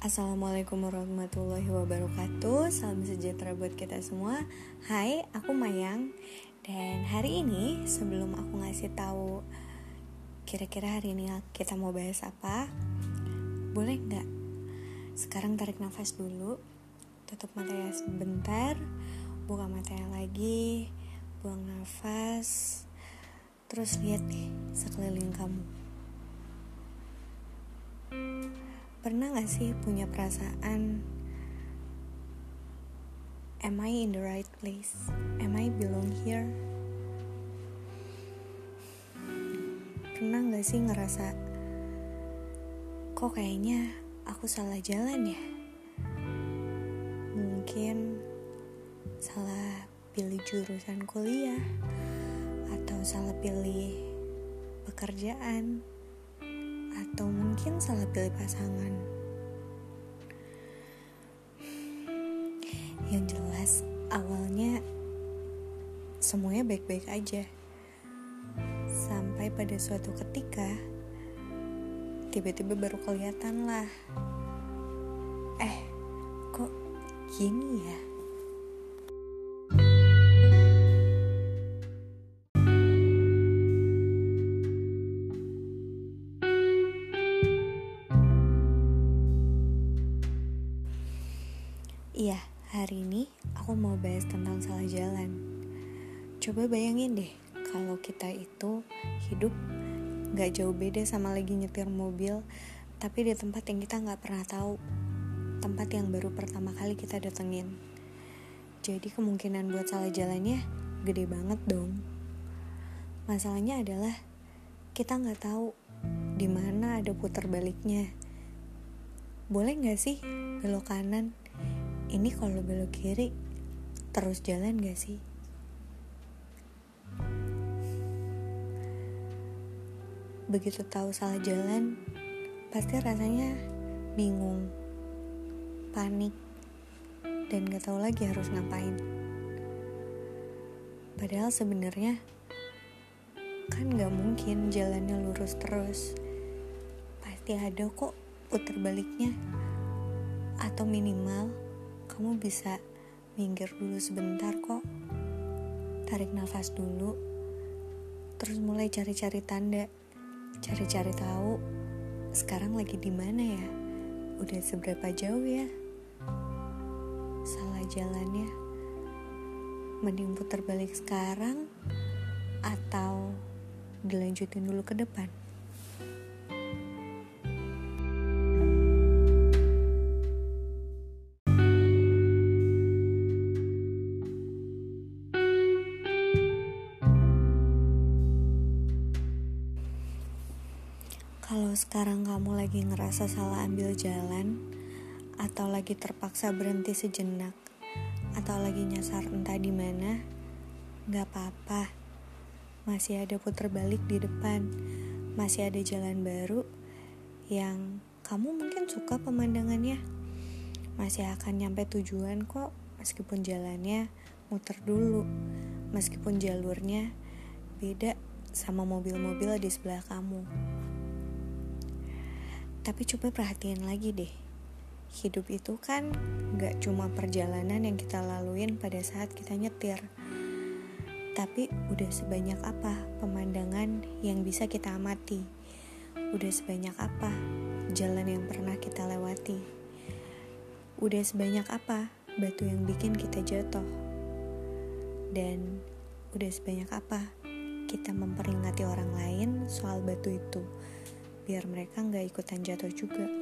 Assalamualaikum warahmatullahi wabarakatuh. Salam sejahtera buat kita semua. Hai, aku Mayang. Dan hari ini sebelum aku ngasih tahu Kira-kira hari ini kita mau bahas apa Boleh nggak? Sekarang tarik nafas dulu Tutup matanya sebentar Buka matanya lagi Buang nafas Terus lihat nih sekeliling kamu Pernah gak sih punya perasaan Am I in the right place? Am I belong here? Pernah gak sih ngerasa Kok kayaknya aku salah jalan ya? Mungkin salah pilih jurusan kuliah Atau salah pilih pekerjaan atau mungkin salah pilih pasangan. Yang jelas, awalnya semuanya baik-baik aja. Sampai pada suatu ketika, tiba-tiba baru kelihatan lah. Eh, kok gini ya? Iya, hari ini aku mau bahas tentang salah jalan. Coba bayangin deh, kalau kita itu hidup gak jauh beda sama lagi nyetir mobil, tapi di tempat yang kita gak pernah tahu, tempat yang baru pertama kali kita datengin. Jadi kemungkinan buat salah jalannya gede banget dong. Masalahnya adalah kita nggak tahu di mana ada putar baliknya. Boleh nggak sih belok kanan? Ini kalau belok kiri terus jalan gak sih? Begitu tahu salah jalan, pasti rasanya bingung, panik, dan gak tahu lagi harus ngapain. Padahal sebenarnya kan gak mungkin jalannya lurus terus. Pasti ada kok putar baliknya. Atau minimal kamu bisa minggir dulu sebentar kok. Tarik nafas dulu. Terus mulai cari-cari tanda. Cari-cari tahu sekarang lagi di mana ya? Udah seberapa jauh ya? Salah jalannya. Mending putar balik sekarang atau dilanjutin dulu ke depan. Kalau sekarang kamu lagi ngerasa salah ambil jalan, atau lagi terpaksa berhenti sejenak, atau lagi nyasar entah di mana, gak apa-apa. Masih ada putar balik di depan, masih ada jalan baru yang kamu mungkin suka pemandangannya. Masih akan nyampe tujuan kok, meskipun jalannya muter dulu, meskipun jalurnya beda sama mobil-mobil di sebelah kamu. Tapi coba perhatiin lagi deh. Hidup itu kan gak cuma perjalanan yang kita laluin pada saat kita nyetir. Tapi udah sebanyak apa pemandangan yang bisa kita amati. Udah sebanyak apa jalan yang pernah kita lewati. Udah sebanyak apa batu yang bikin kita jatuh. Dan udah sebanyak apa kita memperingati orang lain soal batu itu biar mereka nggak ikutan jatuh juga.